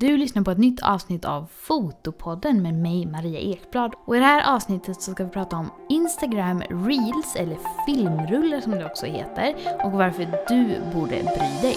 Du lyssnar på ett nytt avsnitt av Fotopodden med mig Maria Ekblad. Och i det här avsnittet så ska vi prata om Instagram Reels, eller filmrullar som det också heter, och varför du borde bry dig.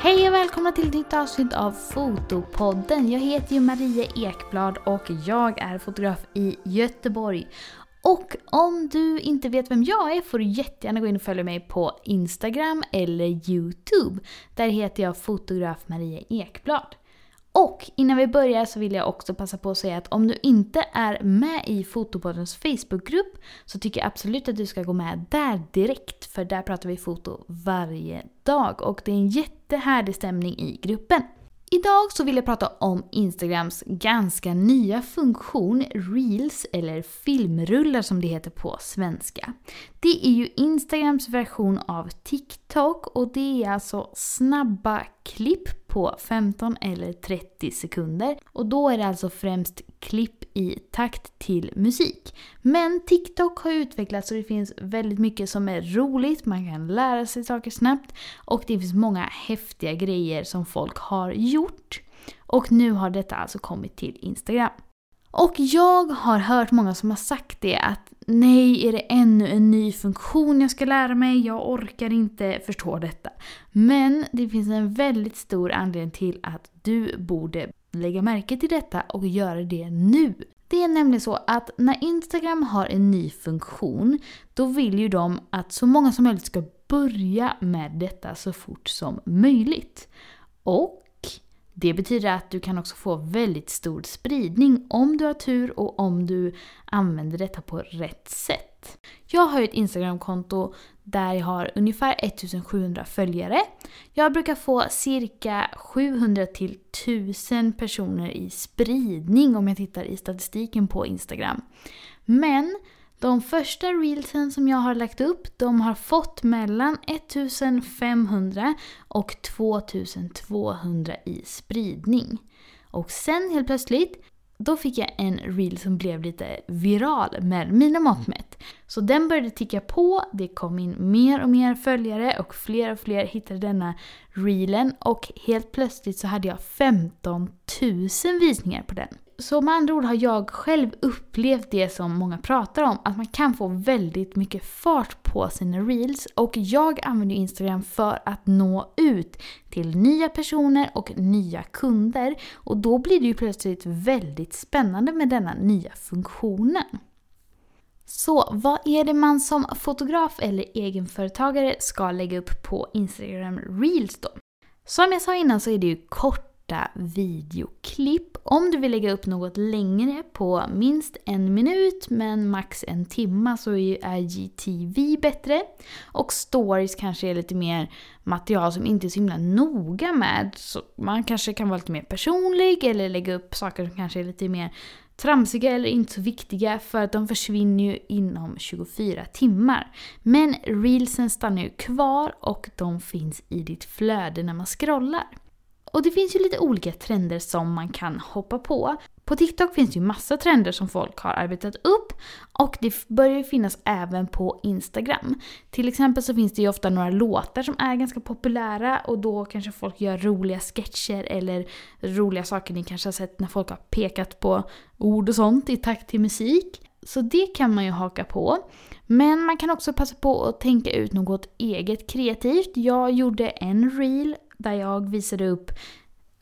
Hej och välkomna till ett nytt avsnitt av Fotopodden. Jag heter ju Maria Ekblad och jag är fotograf i Göteborg. Och om du inte vet vem jag är får du jättegärna gå in och följa mig på Instagram eller Youtube. Där heter jag fotograf Maria Ekblad. Och innan vi börjar så vill jag också passa på att säga att om du inte är med i Fotopoddens Facebookgrupp så tycker jag absolut att du ska gå med där direkt. För där pratar vi foto varje dag och det är en jättehärlig stämning i gruppen. Idag så vill jag prata om Instagrams ganska nya funktion Reels, eller filmrullar som det heter på svenska. Det är ju Instagrams version av TikTok och det är alltså snabba klipp på 15 eller 30 sekunder. Och då är det alltså främst klipp i takt till musik. Men TikTok har utvecklats och det finns väldigt mycket som är roligt, man kan lära sig saker snabbt och det finns många häftiga grejer som folk har gjort. Och nu har detta alltså kommit till Instagram. Och jag har hört många som har sagt det att nej, är det ännu en ny funktion jag ska lära mig? Jag orkar inte förstå detta. Men det finns en väldigt stor anledning till att du borde lägga märke till detta och göra det nu. Det är nämligen så att när Instagram har en ny funktion, då vill ju de att så många som möjligt ska börja med detta så fort som möjligt. Och det betyder att du kan också få väldigt stor spridning om du har tur och om du använder detta på rätt sätt. Jag har ju ett Instagramkonto där jag har ungefär 1700 följare. Jag brukar få cirka 700 till 1000 personer i spridning om jag tittar i statistiken på Instagram. Men de första reelsen som jag har lagt upp, de har fått mellan 1500 och 2200 i spridning. Och sen helt plötsligt, då fick jag en reel som blev lite viral med mina mått mätt. Så den började ticka på, det kom in mer och mer följare och fler och fler hittade denna reelen och helt plötsligt så hade jag 15 000 visningar på den. Så med andra ord har jag själv upplevt det som många pratar om, att man kan få väldigt mycket fart på sina reels. Och jag använder Instagram för att nå ut till nya personer och nya kunder. Och då blir det ju plötsligt väldigt spännande med denna nya funktionen. Så vad är det man som fotograf eller egenföretagare ska lägga upp på Instagram Reels då? Som jag sa innan så är det ju kort korta videoklipp. Om du vill lägga upp något längre på minst en minut men max en timma så är ju IGTV bättre. Och stories kanske är lite mer material som inte är så himla noga med. Så man kanske kan vara lite mer personlig eller lägga upp saker som kanske är lite mer tramsiga eller inte så viktiga för att de försvinner ju inom 24 timmar. Men reelsen stannar ju kvar och de finns i ditt flöde när man scrollar. Och det finns ju lite olika trender som man kan hoppa på. På TikTok finns det ju massa trender som folk har arbetat upp och det börjar ju finnas även på Instagram. Till exempel så finns det ju ofta några låtar som är ganska populära och då kanske folk gör roliga sketcher eller roliga saker ni kanske har sett när folk har pekat på ord och sånt i takt till musik. Så det kan man ju haka på. Men man kan också passa på att tänka ut något eget kreativt. Jag gjorde en reel där jag visade upp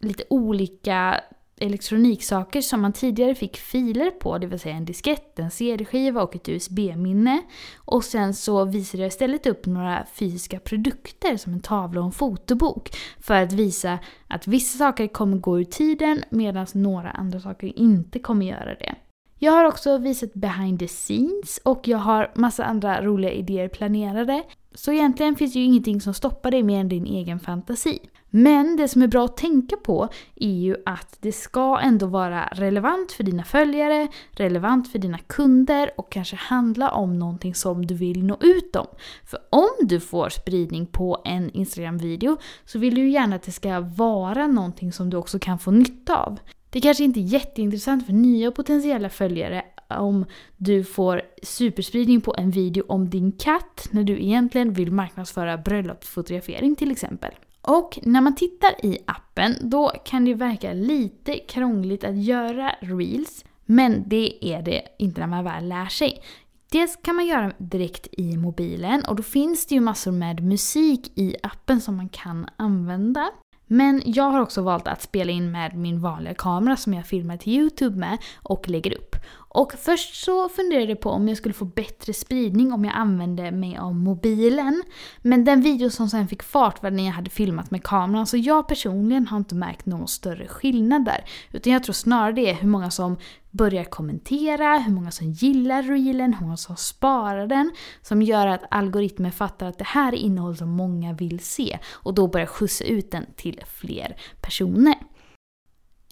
lite olika elektroniksaker som man tidigare fick filer på, det vill säga en diskett, en CD-skiva och ett USB-minne. Och sen så visade jag istället upp några fysiska produkter som en tavla och en fotobok för att visa att vissa saker kommer gå ur tiden medan några andra saker inte kommer göra det. Jag har också visat behind the scenes och jag har massa andra roliga idéer planerade. Så egentligen finns det ju ingenting som stoppar dig mer än din egen fantasi. Men det som är bra att tänka på är ju att det ska ändå vara relevant för dina följare, relevant för dina kunder och kanske handla om någonting som du vill nå ut om. För om du får spridning på en Instagram-video så vill du ju gärna att det ska vara någonting som du också kan få nytta av. Det kanske inte är jätteintressant för nya potentiella följare om du får superspridning på en video om din katt när du egentligen vill marknadsföra bröllopsfotografering till exempel. Och när man tittar i appen då kan det verka lite krångligt att göra reels. Men det är det inte när man väl lär sig. Dels kan man göra direkt i mobilen och då finns det ju massor med musik i appen som man kan använda. Men jag har också valt att spela in med min vanliga kamera som jag filmar till Youtube med och lägger upp. Och först så funderade jag på om jag skulle få bättre spridning om jag använde mig av mobilen. Men den video som sen fick fart var när jag hade filmat med kameran så jag personligen har inte märkt någon större skillnad där. Utan jag tror snarare det är hur många som börjar kommentera, hur många som gillar reelen, hur många som sparar den. Som gör att algoritmen fattar att det här är innehåll som många vill se och då börjar skjutsa ut den till fler personer.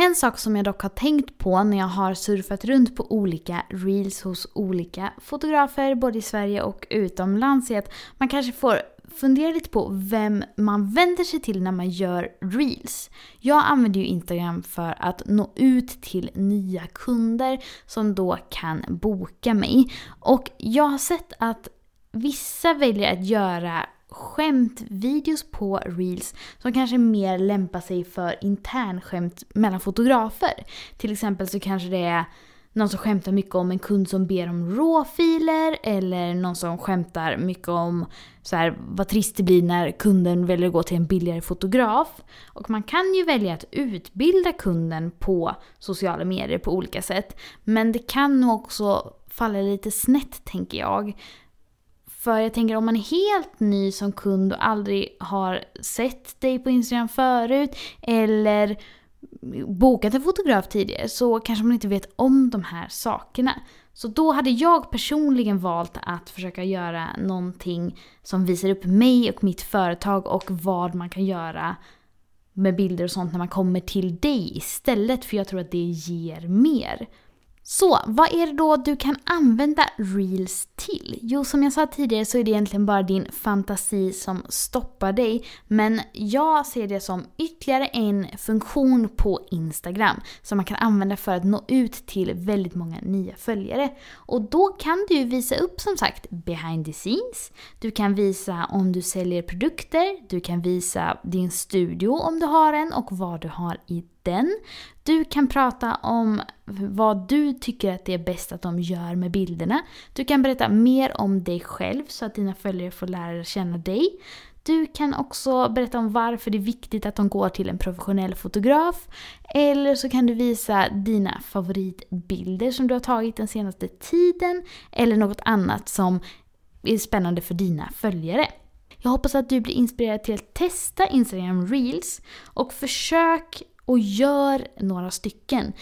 En sak som jag dock har tänkt på när jag har surfat runt på olika reels hos olika fotografer både i Sverige och utomlands är att man kanske får fundera lite på vem man vänder sig till när man gör reels. Jag använder ju Instagram för att nå ut till nya kunder som då kan boka mig. Och jag har sett att vissa väljer att göra skämtvideos på reels som kanske mer lämpar sig för internskämt mellan fotografer. Till exempel så kanske det är någon som skämtar mycket om en kund som ber om råfiler eller någon som skämtar mycket om så här, vad trist det blir när kunden väljer att gå till en billigare fotograf. Och man kan ju välja att utbilda kunden på sociala medier på olika sätt. Men det kan nog också falla lite snett tänker jag. För jag tänker om man är helt ny som kund och aldrig har sett dig på Instagram förut eller bokat en fotograf tidigare så kanske man inte vet om de här sakerna. Så då hade jag personligen valt att försöka göra någonting som visar upp mig och mitt företag och vad man kan göra med bilder och sånt när man kommer till dig istället för jag tror att det ger mer. Så vad är det då du kan använda Reels till? Jo, som jag sa tidigare så är det egentligen bara din fantasi som stoppar dig. Men jag ser det som ytterligare en funktion på Instagram som man kan använda för att nå ut till väldigt många nya följare. Och då kan du visa upp som sagt behind the scenes. Du kan visa om du säljer produkter. Du kan visa din studio om du har en och vad du har i den. Du kan prata om vad du tycker att det är bäst att de gör med bilderna. Du kan berätta mer om dig själv så att dina följare får lära känna dig. Du kan också berätta om varför det är viktigt att de går till en professionell fotograf. Eller så kan du visa dina favoritbilder som du har tagit den senaste tiden. Eller något annat som är spännande för dina följare. Jag hoppas att du blir inspirerad till att testa Instagram Reels och försök och gör några stycken.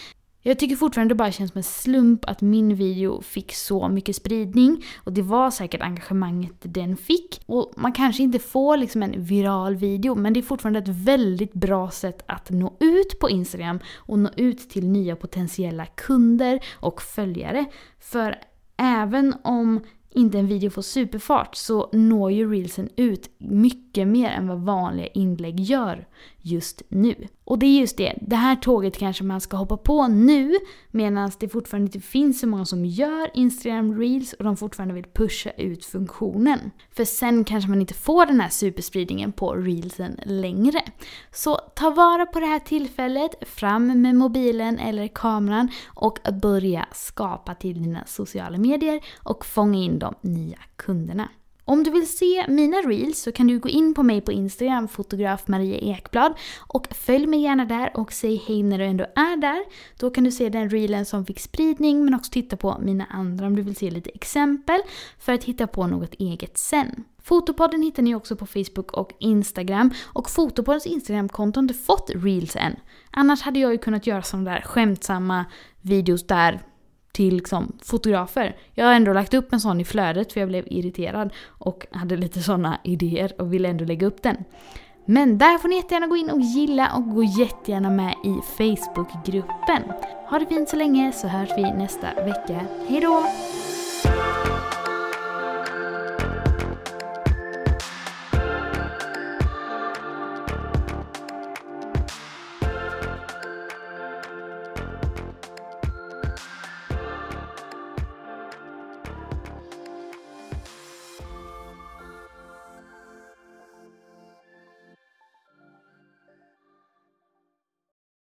Jag tycker fortfarande det bara känns som en slump att min video fick så mycket spridning och det var säkert engagemanget den fick. Och man kanske inte får liksom en viral video men det är fortfarande ett väldigt bra sätt att nå ut på Instagram och nå ut till nya potentiella kunder och följare. För även om inte en video får superfart så når ju reelsen ut mycket mer än vad vanliga inlägg gör just nu. Och det är just det, det här tåget kanske man ska hoppa på nu medan det fortfarande inte finns så många som gör Instagram reels och de fortfarande vill pusha ut funktionen. För sen kanske man inte får den här superspridningen på reelsen längre. Så ta vara på det här tillfället, fram med mobilen eller kameran och börja skapa till dina sociala medier och fånga in de nya kunderna. Om du vill se mina reels så kan du gå in på mig på Instagram, fotograf Maria Ekblad och följ mig gärna där och säg hej när du ändå är där. Då kan du se den reelen som fick spridning men också titta på mina andra om du vill se lite exempel för att hitta på något eget sen. Fotopodden hittar ni också på Facebook och Instagram och Fotopoddens Instagramkonto har inte fått reels än. Annars hade jag ju kunnat göra sådana där skämtsamma videos där till liksom, fotografer. Jag har ändå lagt upp en sån i flödet för jag blev irriterad och hade lite såna idéer och ville ändå lägga upp den. Men där får ni jättegärna gå in och gilla och gå jättegärna med i Facebookgruppen. Ha det fint så länge så hörs vi nästa vecka. Hejdå!